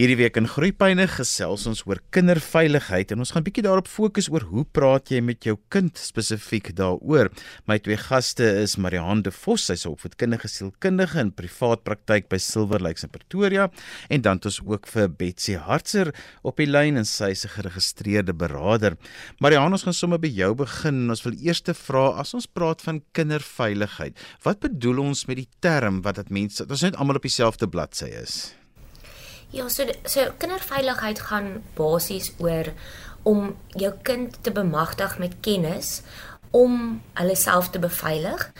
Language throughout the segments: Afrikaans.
Hierdie week in Groepyne gesels ons oor kinderveiligheid en ons gaan bietjie daarop fokus oor hoe praat jy met jou kind spesifiek daaroor. My twee gaste is Marianne de Vos, sy's 'n opvoedkundige sielkundige in privaat praktyk by Silver Lakes in Pretoria en dan het ons ook vir Betsy Hartser op die lyn en sy's 'n geregistreerde beraader. Marianne, ons gaan sommer by jou begin. Ons wil eers te vra as ons praat van kinderveiligheid, wat bedoel ons met die term wat dit mense dat ons net almal op dieselfde bladsy is? Ja, so so kinderveiligheid gaan basies oor om jou kind te bemagtig met kennis om hulle self te beveilig.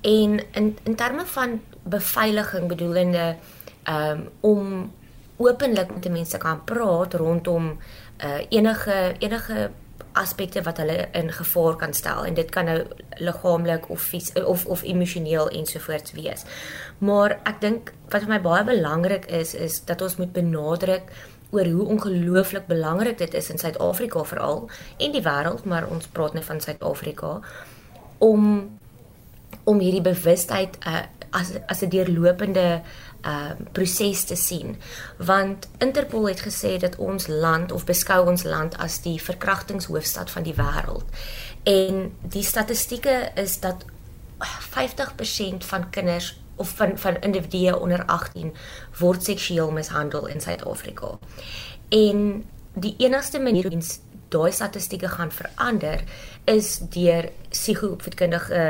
En in in terme van beveiliging bedoelende um, om openlik met mense kan praat rondom uh, enige enige aspekte wat hulle in gevaar kan stel en dit kan nou liggaamlik of fies, of of emosioneel ensovoorts wees. Maar ek dink wat vir my baie belangrik is is dat ons moet benadruk oor hoe ongelooflik belangrik dit is in Suid-Afrika veral en die wêreld, maar ons praat net van Suid-Afrika om om hierdie bewustheid uh, as as 'n deurlopende uh proses te sien. Want Interpol het gesê dat ons land of beskou ons land as die verkrachtingshoofstad van die wêreld. En die statistieke is dat 50% van kinders of van van individue onder 18 word seksueel mishandel in Suid-Afrika. En die enigste manier hoe daai statistieke gaan verander is deur psigoopvoedkundige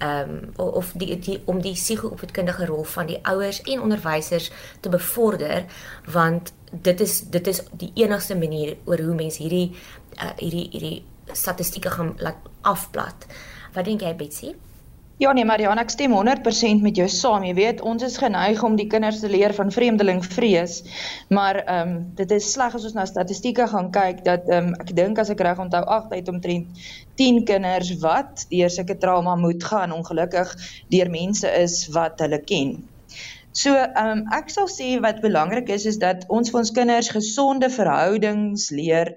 ehm um, of die, die om die psigoopvoedkundige rol van die ouers en onderwysers te bevorder want dit is dit is die enigste manier oor hoe mense hierdie uh, hierdie hierdie statistieke gaan laat afplat. Wat dink jy Betsy? Ja nee Marianne, ek stem 100% met jou saam. Jy weet, ons is geneig om die kinders te leer van vreemdeling vrees. Maar ehm um, dit is sleg as ons na statistieke gaan kyk dat ehm um, ek dink as ek reg onthou 8 uit omtrent 10 kinders wat deur sulke trauma moet gaan ongelukkig deur mense is wat hulle ken. So, um, ek sal sê wat belangrik is is dat ons vir ons kinders gesonde verhoudings leer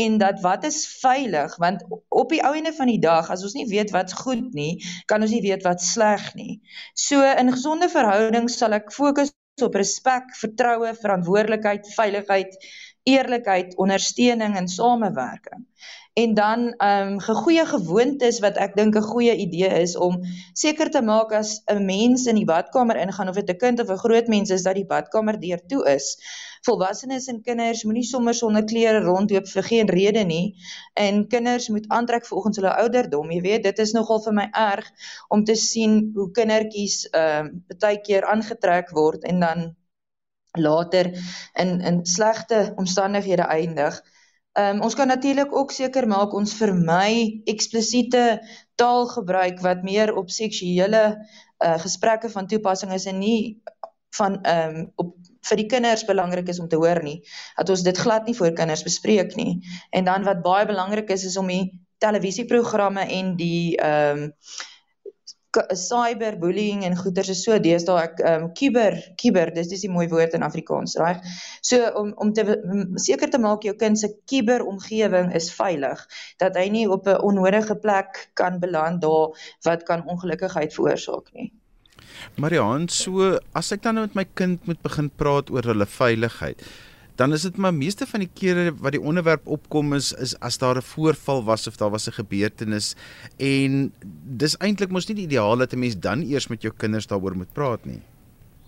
en dat wat is veilig want op die ou ende van die dag as ons nie weet wat's goed nie, kan ons nie weet wat sleg nie. So in gesonde verhoudings sal ek fokus op respek, vertroue, verantwoordelikheid, veiligheid, eerlikheid, ondersteuning en samewerking en dan ehm um, goeie gewoontes wat ek dink 'n goeie idee is om seker te maak as 'n mens in die badkamer ingaan of dit 'n kind of 'n groot mens is dat die badkamer deur toe is. Volwassenes en kinders moenie sommer sonder klere rondloop vir geen rede nie en kinders moet aantrek volgens hulle ouderdom. Jy weet, dit is nogal vir my erg om te sien hoe kindertjies ehm uh, baie keer aangetrek word en dan later in in slegte omstandighede eindig. Ehm um, ons kan natuurlik ook seker maak ons vermy eksplisiete taalgebruik wat meer op seksuele uh gesprekke van toepassing is en nie van ehm um, op vir die kinders belangrik is om te hoor nie. Dat ons dit glad nie voor kinders bespreek nie. En dan wat baie belangrik is is om die televisieprogramme en die ehm um, cyberbullying en goeters is so deesdae ek ehm um, kuber kuber dis dis die mooi woord in Afrikaans reg so om om te seker te maak jou kind se kuberomgewing is veilig dat hy nie op 'n onnodige plek kan beland daar wat kan ongelukkigheid veroorsaak nie. Marian so as ek dan nou met my kind moet begin praat oor hulle veiligheid dan is dit maar meeste van die kere wat die onderwerp opkom is is as daar 'n voorval was of daar was 'n gebeurtenis en dis eintlik mos nie die ideaal dat 'n mens dan eers met jou kinders daaroor moet praat nie.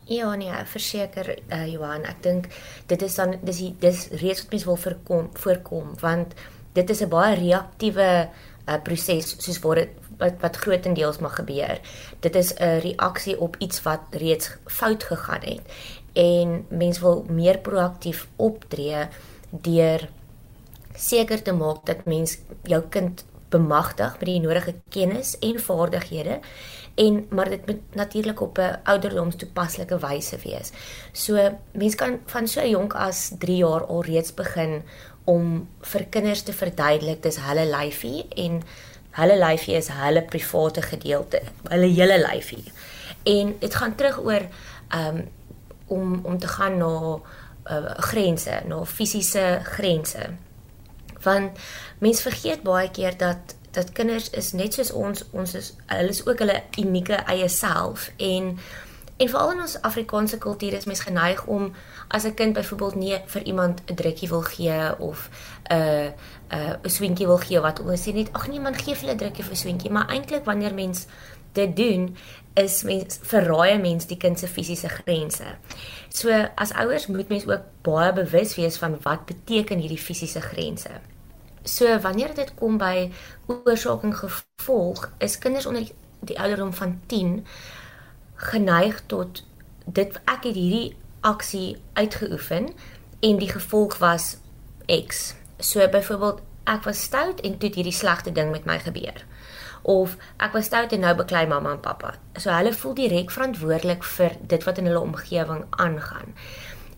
Ja nee, verseker uh, Johan, ek dink dit is dan dis die, dis reeds wat mens wil voorkom voorkom want dit is 'n baie reaktiewe uh, proses soos wat dit wat wat grootendeels mag gebeur. Dit is 'n reaksie op iets wat reeds fout gegaan het en mens wil meer proaktief optree deur seker te maak dat mens jou kind bemagtig met die nodige kennis en vaardighede en maar dit moet natuurlik op 'n ouderdoms toepaslike wyse wees. So mens kan van so jonk as 3 jaar al reeds begin om vir kinders te verduidelik dis hulle lyfie en hulle lyfie is hulle private gedeelte, hulle hele lyfie. En dit gaan terug oor um, om om te gaan na uh, grense, na fisiese grense. Want mense vergeet baie keer dat dat kinders is net soos ons, ons is hulle is ook hulle unieke eie self en En veral in ons Afrikaanse kultuur is mens geneig om as 'n kind byvoorbeeld nie vir iemand 'n drukkie wil gee of 'n uh, 'n uh, 'n swinkie wil gee wat ons sê net ag nee man gee vir 'n drukkie 'n swinkie, maar eintlik wanneer mens dit doen is mens verraai mens die kind se fisiese grense. So as ouers moet mens ook baie bewus wees van wat beteken hierdie fisiese grense. So wanneer dit kom by oorsaak en gevolg, is kinders onder die ouderdom van 10 geneig tot dit ek het hierdie aksie uitgeoefen en die gevolg was X. So byvoorbeeld ek was stout en toe het hierdie slegte ding met my gebeur. Of ek was stout en nou beklei mamma en pappa. So hulle voel direk verantwoordelik vir dit wat in hulle omgewing aangaan.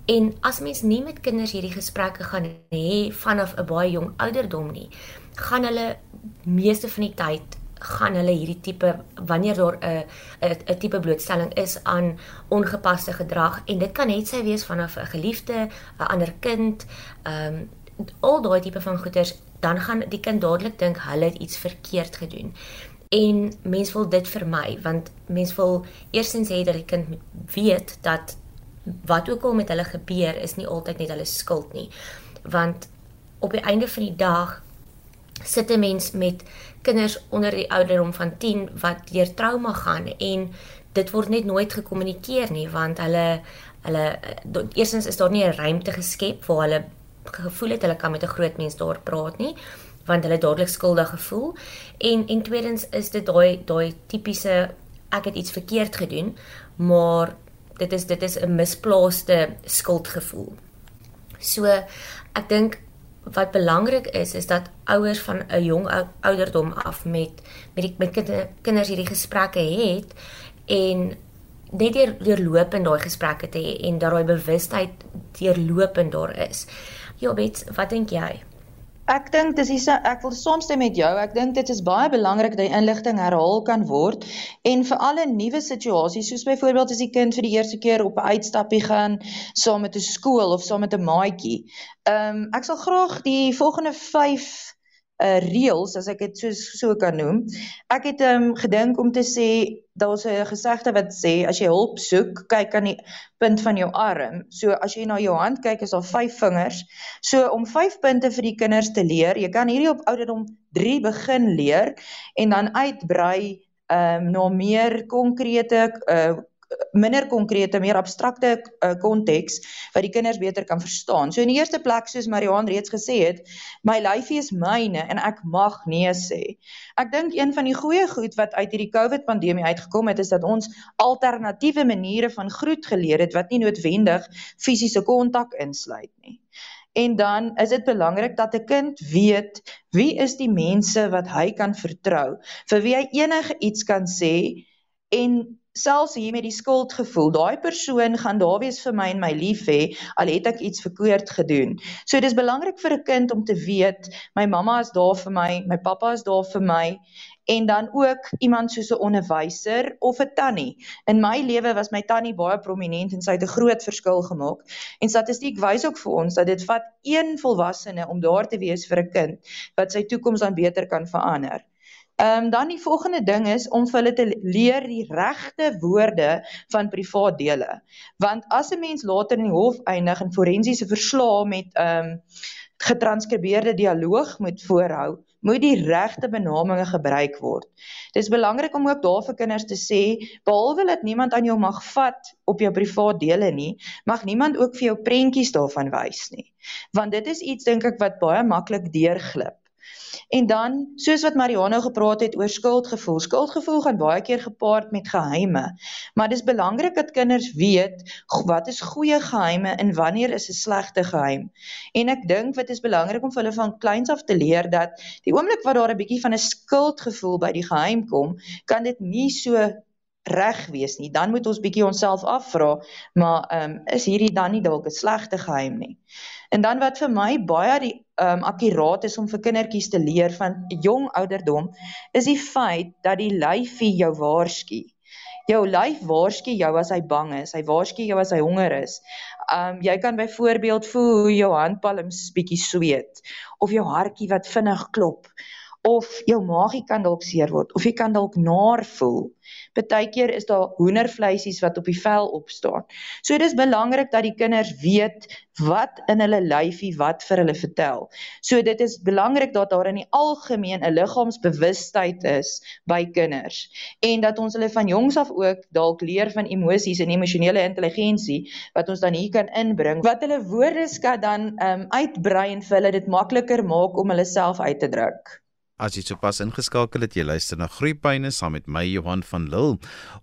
En as mens nie met kinders hierdie gesprekke gaan hê vanaf 'n baie jong ouderdom nie, gaan hulle meeste van die tyd gaan hulle hierdie tipe wanneer daar 'n 'n 'n tipe blootstelling is aan ongepaste gedrag en dit kan net sy wees vanaf 'n geliefde, 'n ander kind, ehm um, al daai tipe van goeters, dan gaan die kind dadelik dink hulle het iets verkeerd gedoen. En mens wil dit vermy want mens wil eersins hê dat die kind weet dat wat ook al met hulle gebeur is nie altyd net hulle skuld nie. Want op die einde van die dag sit 'n mens met kinders onder die ouderdom van 10 wat deur trauma gaan en dit word net nooit gekommunikeer nie want hulle hulle eerstens is daar nie 'n ruimte geskep waar hulle gevoel het hulle kan met 'n groot mens daar praat nie want hulle dadelik skuldig gevoel en en tweedens is dit daai daai tipiese ek het iets verkeerd gedoen maar dit is dit is 'n misplaaste skuldgevoel. So ek dink wat belangrik is is dat ouers van 'n jong ouderdom af met met die met kinders hierdie gesprekke het en net deur deurlopend daai gesprekke te hê en dat daai bewustheid deurlopend daar is. Ja, bet, wat dink jy? Ek dink dis is ek wil saamstem met jou. Ek dink dit is baie belangrik dat die inligting herhaal kan word en vir alle nuwe situasies soos byvoorbeeld as die kind vir die eerste keer op 'n uitstappie gaan saam met 'n skool of saam met 'n maatjie. Ehm um, ek sal graag die volgende 5 uh reels as ek dit so so kan noem. Ek het um gedink om te sê daar's 'n gesegde wat sê as jy hulp soek, kyk aan die punt van jou arm. So as jy na jou hand kyk, is daar 5 vingers. So om 5 punte vir die kinders te leer, jy kan hierdie op ouderdom 3 begin leer en dan uitbrei um na meer konkrete uh minder konkrete, meer abstrakte uh, konteks uh, wat die kinders beter kan verstaan. So in die eerste plek soos Mariaan reeds gesê het, my lyfie is myne en ek mag nee sê. Ek dink een van die goeie goed wat uit hierdie COVID pandemie uitgekom het is dat ons alternatiewe maniere van groet geleer het wat nie noodwendig fisiese kontak insluit nie. En dan is dit belangrik dat 'n kind weet wie is die mense wat hy kan vertrou, vir wie hy enige iets kan sê en selfs hier met die skuldgevoel, daai persoon gaan daar wees vir my en my lief hê al het ek iets verkeerd gedoen. So dis belangrik vir 'n kind om te weet my mamma is daar vir my, my pappa is daar vir my en dan ook iemand soos 'n onderwyser of 'n tannie. In my lewe was my tannie baie prominent en sy het 'n groot verskil gemaak. En statistiek wys ook vir ons dat dit vat een volwassene om daar te wees vir 'n kind wat sy toekoms dan beter kan verander. Ehm um, dan die volgende ding is om vir hulle te leer die regte woorde van privaat dele. Want as 'n mens later in die hof eindig en forensiese verslae met ehm um, getranskribeerde dialoog moet voorhou, moet die regte benamings gebruik word. Dit is belangrik om ook daar vir kinders te sê, behalwe dat niemand aan jou mag vat op jou privaat dele nie, mag niemand ook vir jou prentjies daarvan wys nie. Want dit is iets dink ek wat baie maklik deurglip. En dan, soos wat Mariano gepraat het oor skuldgevoel, skuldgevoel gaan baie keer gepaard met geheime. Maar dis belangrik dat kinders weet wat is goeie geheime en wanneer is 'n slegte geheim. En ek dink wat is belangrik om vir hulle van kleins af te leer dat die oomblik wat daar 'n bietjie van 'n skuldgevoel by die geheim kom, kan dit nie so reg wees nie. Dan moet ons bietjie onsself afvra, maar ehm um, is hierdie dan nie dalk 'n slegte geheim nie? En dan wat vir my baie die ehm um, akkuraat is om vir kindertjies te leer van jong ouderdom, is die feit dat die lyfie jou waarsku. Jou lyf waarsku jou as hy bang is, hy waarsku jou as hy honger is. Um jy kan byvoorbeeld voel hoe jou handpalms bietjie sweet of jou hartjie wat vinnig klop of jou maagie kan dalk seer word of jy kan dalk naar voel. Partykeer is daar hoendervleisies wat op die vel opstaan. So dis belangrik dat die kinders weet wat in hulle lyfie wat vir hulle vertel. So dit is belangrik dat daar in die algemeen 'n liggaamsbewustheid is by kinders en dat ons hulle van jongs af ook dalk leer van emosies en emosionele intelligensie wat ons dan hier kan inbring wat hulle woordeskat dan um, uitbrei en vir hulle dit makliker maak om hulle self uit te druk. As jy sopas ingeskakel het, jy luister na Groepyne saam met my Johan van Lille.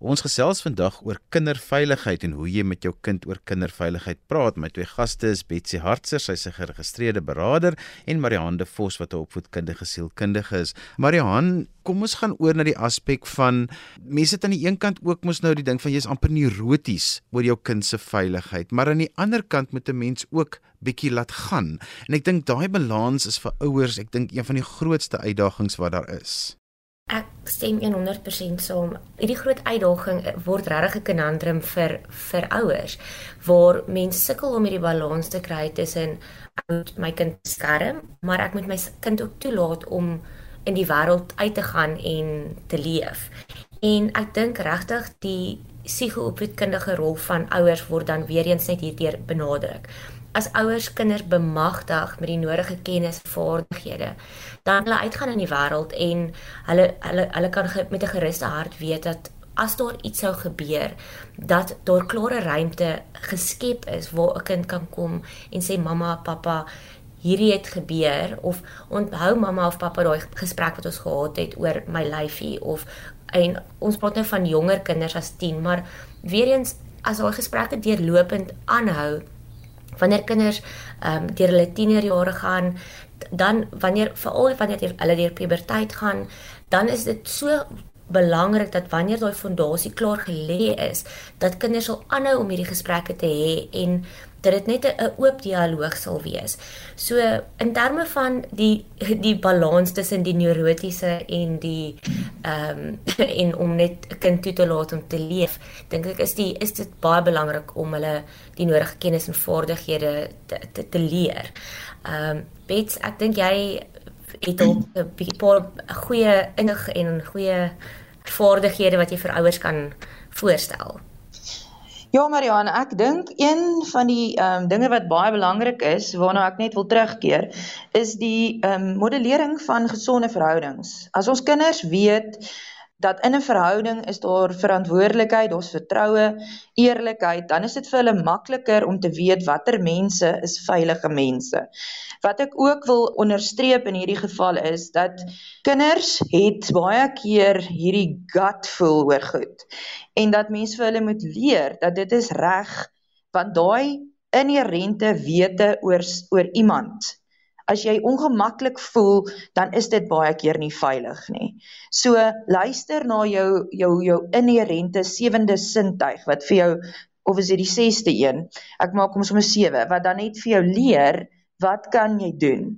Ons gesels vandag oor kinderveiligheid en hoe jy met jou kind oor kinderveiligheid praat. My twee gaste is Betsy Hartser, sy's 'n geregistreerde beraader, en Marianne de Vos wat 'n opvoedkundige sielkundige is. Marianne, kom ons gaan oor na die aspek van mense aan die een kant ook mos nou die ding van jy's amper neuroties oor jou kind se veiligheid, maar aan die ander kant moet 'n mens ook bietjie laat gaan. En ek dink daai balans is vir ouers, ek dink een van die grootste uitdagings wat daar is. Ek stem 100% saam. Hierdie groot uitdaging word regtig 'n konandrum vir vir ouers waar mense sukkel om hierdie balans te kry tussen ek moet my kind skerm, maar ek moet my kind ook toelaat om in die wêreld uit te gaan en te leef. En ek dink regtig die psigoopvoedkundige rol van ouers word dan weer eens net hierdeur benadruk as ouers kinders bemagtig met die nodige kennis en vaardighede, dan hulle uitgaan in die wêreld en hulle hulle hulle kan ge, met 'n geruste hart weet dat as daar iets sou gebeur, dat daar klare ruimte geskep is waar 'n kind kan kom en sê mamma, pappa, hierdie het gebeur of onthou mamma of pappa daai gesprek wat ons gehad het oor my lyfie of en ons praat nou van jonger kinders as 10, maar weer eens as daai gesprekke deurlopend aanhou wanneer kinders ehm um, deur hulle tienerjare gaan dan wanneer veral wanneer hulle deur puberteit gaan dan is dit so belangrik dat wanneer daai fondasie klaar gelê is dat kinders sal aanhou om hierdie gesprekke te hê en dat dit net 'n oop dialoog sal wees. So in terme van die die balans tussen die neurotiese en die ehm um, en om net 'n kind toe te laat om te leef, dink ek is die is dit baie belangrik om hulle die nodige kennis en vaardighede te te, te leer. Ehm um, Bets, ek dink jy het ook 'n paar goeie innig en goeie vaardighede wat jy vir ouers kan voorstel. Ja Marianne, ek dink een van die ehm um, dinge wat baie belangrik is waarna ek net wil terugkeer, is die ehm um, modellering van gesonde verhoudings. As ons kinders weet dat in 'n verhouding is daar verantwoordelikheid, daar's vertroue, eerlikheid, dan is dit vir hulle makliker om te weet watter mense is veilige mense. Wat ek ook wil onderstreep in hierdie geval is dat kinders het baie keer hierdie gut voel oor goed en dat mense vir hulle moet leer dat dit is reg want daai inherente wete oor oor iemand As jy ongemaklik voel, dan is dit baie keer nie veilig nie. So luister na jou jou jou inherente sewende sintuig wat vir jou of is dit die sesde een? Ek maak hom sommer 7 wat dan net vir jou leer wat kan jy doen?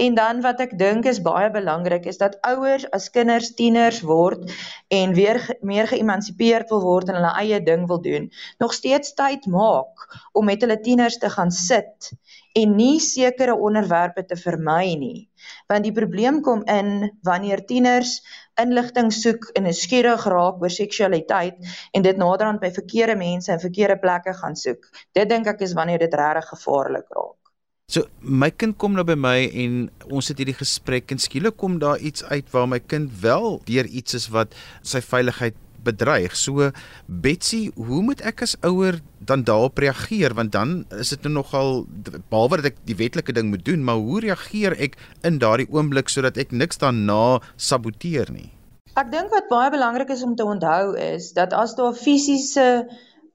En dan wat ek dink is baie belangrik is dat ouers as kinders tieners word en weer meer geëmansipeerd wil word en hulle eie ding wil doen, nog steeds tyd maak om met hulle tieners te gaan sit en nie sekere onderwerpe te vermy nie. Want die probleem kom in wanneer tieners inligting soek en nuuskierig raak oor seksualiteit en dit naderhand by verkeerde mense en verkeerde plekke gaan soek. Dit dink ek is wanneer dit regtig gevaarlik raak. So my kind kom nou by my en ons het hierdie gesprek en skielik kom daar iets uit waar my kind wel deur iets is wat sy veiligheid bedreig. So Betsy, hoe moet ek as ouer dan daarop reageer want dan is dit nou nogal behalwe dat ek die wetlike ding moet doen, maar hoe reageer ek in daardie oomblik sodat ek niks daarna saboteer nie? Ek dink wat baie belangrik is om te onthou is dat as daar fisiese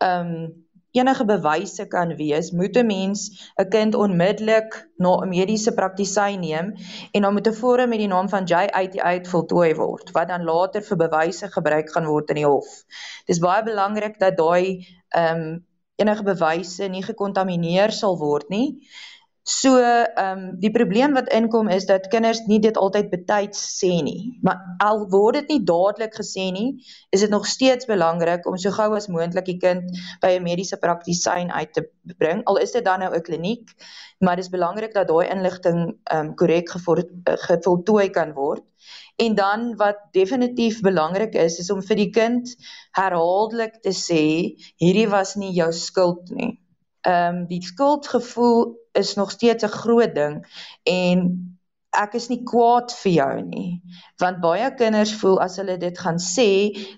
ehm um, enige bewyse kan wees, moet 'n mens 'n kind onmiddellik na 'n mediese praktisyn neem en dan moet 'n vorm met die naam van J88 voltooi word wat dan later vir bewyse gebruik gaan word in die hof. Dis baie belangrik dat daai ehm um, enige bewyse nie gekontamineer sal word nie. So, ehm um, die probleem wat inkom is dat kinders nie dit altyd betyds sê nie. Maar al word dit nie dadelik gesê nie, is dit nog steeds belangrik om so gou as moontlik die kind by 'n mediese praktisyn uit te bring. Al is dit dan nou 'n kliniek, maar dit is belangrik dat daai inligting ehm um, korrek gevoltooi kan word. En dan wat definitief belangrik is, is om vir die kind herhaaldelik te sê hierdie was nie jou skuld nie ehm um, die skuldgevoel is nog steeds 'n groot ding. En ek is nie kwaad vir jou nie. Want baie kinders voel as hulle dit gaan sê,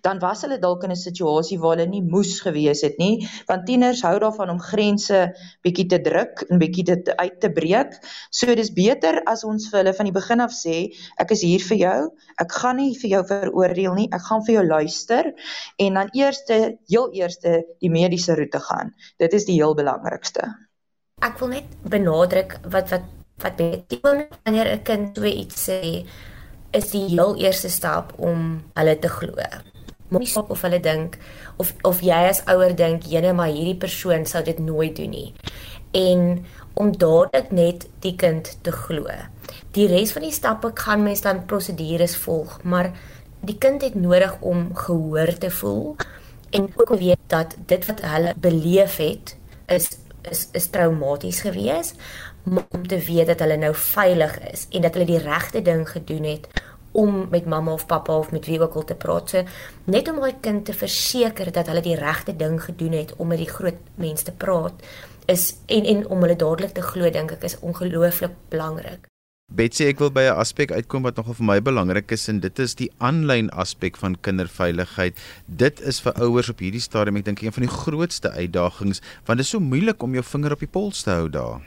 dan was hulle dalk in 'n situasie waar hulle nie moes gewees het nie, want tieners hou daarvan om grense bietjie te druk en bietjie dit uit te breek. So dis beter as ons vir hulle van die begin af sê, ek is hier vir jou. Ek gaan nie vir jou veroordeel nie. Ek gaan vir jou luister en dan eerste, heel eerste die mediese roete gaan. Dit is die heel belangrikste. Ek wil net benadruk wat wat wat beteken wanneer 'n kind so iets sê is die heel eerste stap om hulle te glo. Moenie sop of hulle dink of of jy as ouer dink jene maar hierdie persoon sou dit nooit doen nie. En om dadelik net die kind te glo. Die res van die stappe gaan mens dan prosedures volg, maar die kind het nodig om gehoor te voel en ook weet dat dit wat hulle beleef het is is is traumaties geweest om te weet dat hulle nou veilig is en dat hulle die regte ding gedoen het om met mamma of pappa of met wie ook al te praat. So net om my kind te verseker dat hulle die regte ding gedoen het om met die groot mense te praat is en en om hulle dadelik te glo dink ek is ongelooflik belangrik. Betsy, ek wil by 'n aspek uitkom wat nogal vir my belangrik is en dit is die aanlyn aspek van kinderveiligheid. Dit is vir ouers op hierdie stadium ek dink een van die grootste uitdagings want dit is so moeilik om jou vinger op die pols te hou daar.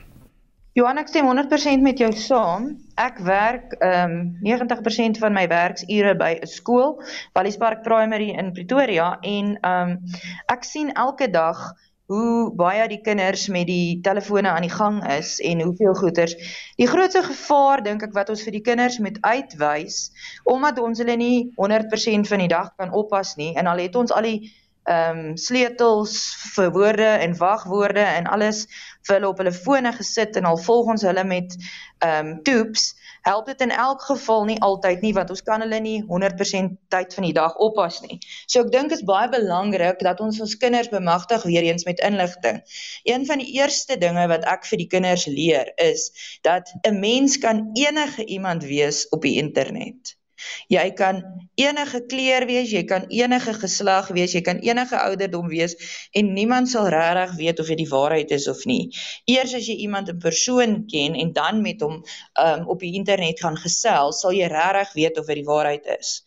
Johan, ek stem 100% met jou saam. Ek werk ehm um, 90% van my werksure by 'n skool, Wallispark Primary in Pretoria en ehm um, ek sien elke dag hoe baie die kinders met die telefone aan die gang is en hoeveel goeters. Die grootste gevaar dink ek wat ons vir die kinders moet uitwys, omdat ons hulle nie 100% van die dag kan oppas nie en al het ons al die ehm um, sleutels vir woorde en wagwoorde en alles vir hulle op hulle fone gesit en al volg ons hulle met ehm um, toeps help dit in elk geval nie altyd nie want ons kan hulle nie 100% tyd van die dag oppas nie. So ek dink is baie belangrik dat ons ons kinders bemagtig weer eens met inligting. Een van die eerste dinge wat ek vir die kinders leer is dat 'n mens kan enige iemand wees op die internet. Jy kan enige kleur wees, jy kan enige geslag wees, jy kan enige ouderdom wees en niemand sal regtig weet of dit die waarheid is of nie. Eers as jy iemand in persoon ken en dan met hom um, op die internet gaan gesels, sal jy regtig weet of dit die waarheid is.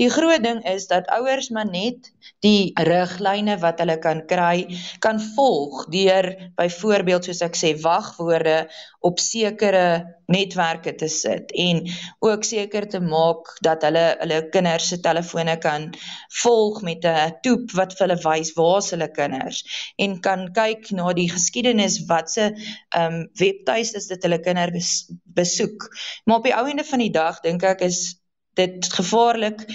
Die groot ding is dat ouers maar net die riglyne wat hulle kan kry kan volg deur byvoorbeeld soos ek sê wagwoorde op sekere netwerke te sit en ook seker te maak dat hulle hulle kinders se telefone kan volg met 'n toep wat vir hulle wys waar is hulle kinders en kan kyk na die geskiedenis wat se ehm um, webtuistes dit hulle kinders besoek. Maar op die ou einde van die dag dink ek is dit gevaarlik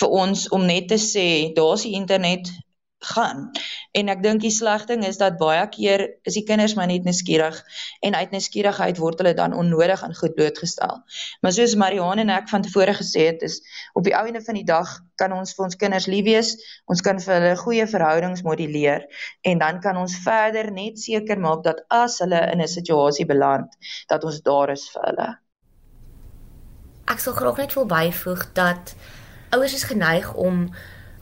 vir ons om net te sê daar's die internet gaan. En ek dink die slegting is dat baie keer is die kinders maar net nuuskierig en uit nuuskierigheid word hulle dan onnodig aan goed blootgestel. Maar soos Marianne en ek van tevore gesê het, is op die einde van die dag kan ons vir ons kinders lief wees, ons kan vir hulle goeie verhoudings modelleer en dan kan ons verder net seker maak dat as hulle in 'n situasie beland, dat ons daar is vir hulle. Ek sal graag net wil byvoeg dat ouers is geneig om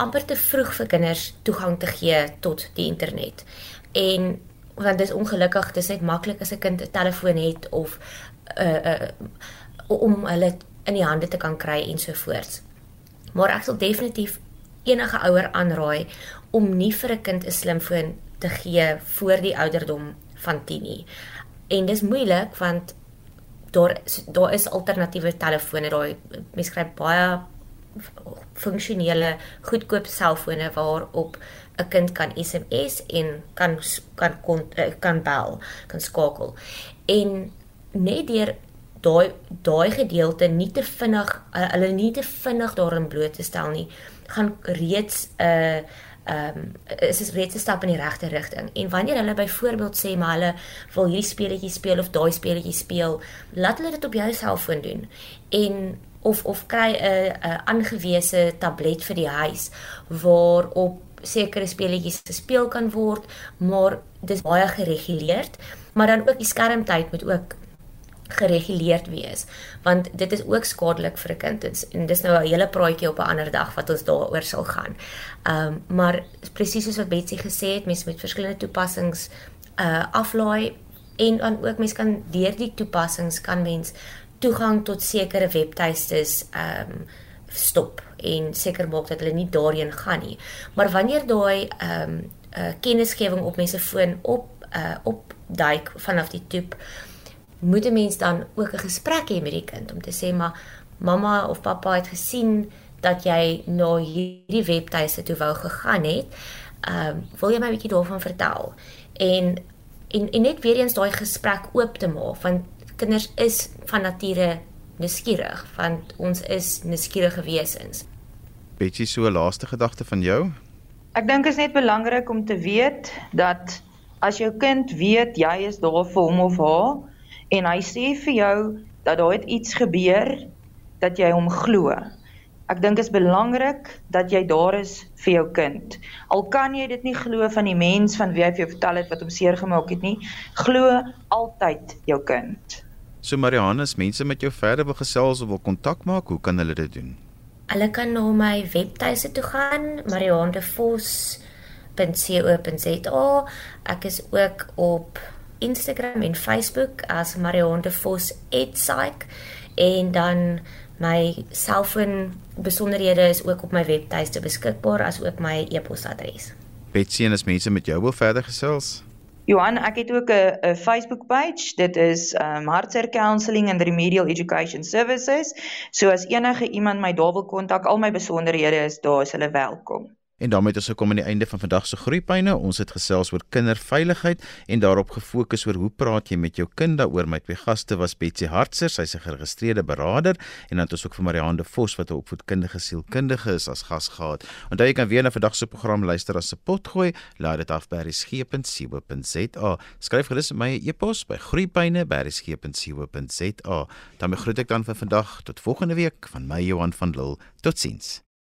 amper te vroeg vir kinders toegang te gee tot die internet. En want dit is ongelukkig, dit is net maklik as 'n kind 'n telefoon het of 'n uh, uh, om hulle in die hande te kan kry en so voort. Maar ek sal definitief enige ouer aanraai om nie vir 'n kind 'n slimfoon te gee voor die ouderdom van 10 nie. En dis moeilik want daar daar is alternatiewe telefone daai mense kry baie funksionele goedkoop selfone waarop 'n kind kan SMS en kan kan kon, eh, kan bel, kan skakel. En net deur daai daai gedeelte nie te vinnig hulle nie te vinnig daarin bloot te stel nie, gaan reeds 'n uh, ehm um, is dit reeds 'n stap in die regte rigting. En wanneer hulle byvoorbeeld sê maar hulle wil hierdie speletjie speel of daai speletjie speel, laat hulle dit op jou selfoon doen. En of of kry 'n 'n aangewese tablet vir die huis waarop sekere speletjies gespeel kan word, maar dis baie gereguleerd, maar dan ook die skermtyd moet ook gereguleerd wees want dit is ook skadelik vir 'n kind en dis nou 'n hele praatjie op 'n ander dag wat ons daaroor sal gaan. Ehm um, maar presies soos wat Betsy gesê het, mense met verskillende toepassings uh aflaai en dan ook mense kan deur die toepassings kan mens toegang tot sekere webtuistes ehm um, stop en seker maak dat hulle nie daarheen gaan nie. Maar wanneer daai ehm um, uh kennisgewing op mense foon op uh op duik vanaf die toep moet 'n mens dan ook 'n gesprek hê met die kind om te sê maar mamma of pappa het gesien dat jy na hierdie webtuiste toe wou gegaan het. Ehm uh, wil jy my 'n bietjie daarvan vertel? En en en net weer eens daai gesprek oop te maak want kinders is van nature nuuskierig want ons is nuuskierige wesens. Betsy, so laaste gedagte van jou? Ek dink is net belangrik om te weet dat as jou kind weet jy is daar vir hom of haar en hy sê vir jou dat daar iets gebeur dat jy hom glo. Ek dink is belangrik dat jy daar is vir jou kind. Al kan jy dit nie glo van die mens van wie hy vir jou vertel het wat hom seer gemaak het nie, glo altyd jou kind. So Marianne, as mense met jou verder wil gesels of wil kontak maak, hoe kan hulle dit doen? Hulle kan na my webtuiste toe gaan, mariannedevos.co.za. Ek is ook op Instagram en Facebook as Marion de Vos @psych en dan my selfoon besonderhede is ook op my webtuiste beskikbaar as ook my e-posadres. Betsy en as mense met jou wil verder gesels. Johan, ek het ook 'n Facebook page. Dit is um Hartser Counselling and Remedial Education Services. So as enige iemand my daar wil kontak, al my besonderhede is daar, is hulle welkom. En daarmee het ons gekom aan die einde van vandag se groeipyne. Ons het gesels oor kinderveiligheid en daarop gefokus oor hoe praat jy met jou kind daaroor. My twee gaste was Betsy Hartser, sy's 'n geregistreerde beraader en dan het ons ook vir Marianne Vos wat 'n opvoedkundige sielkundige is as gas gehad. Onthou jy kan weer na vandag se program luister as se pot gooi. Laat dit af by resgep.co.za. Skryf gerus my e-pos by groeipyne@resgep.co.za. Dan groet ek dan vir vandag tot volgende week van my Johan van Lille. Totsiens.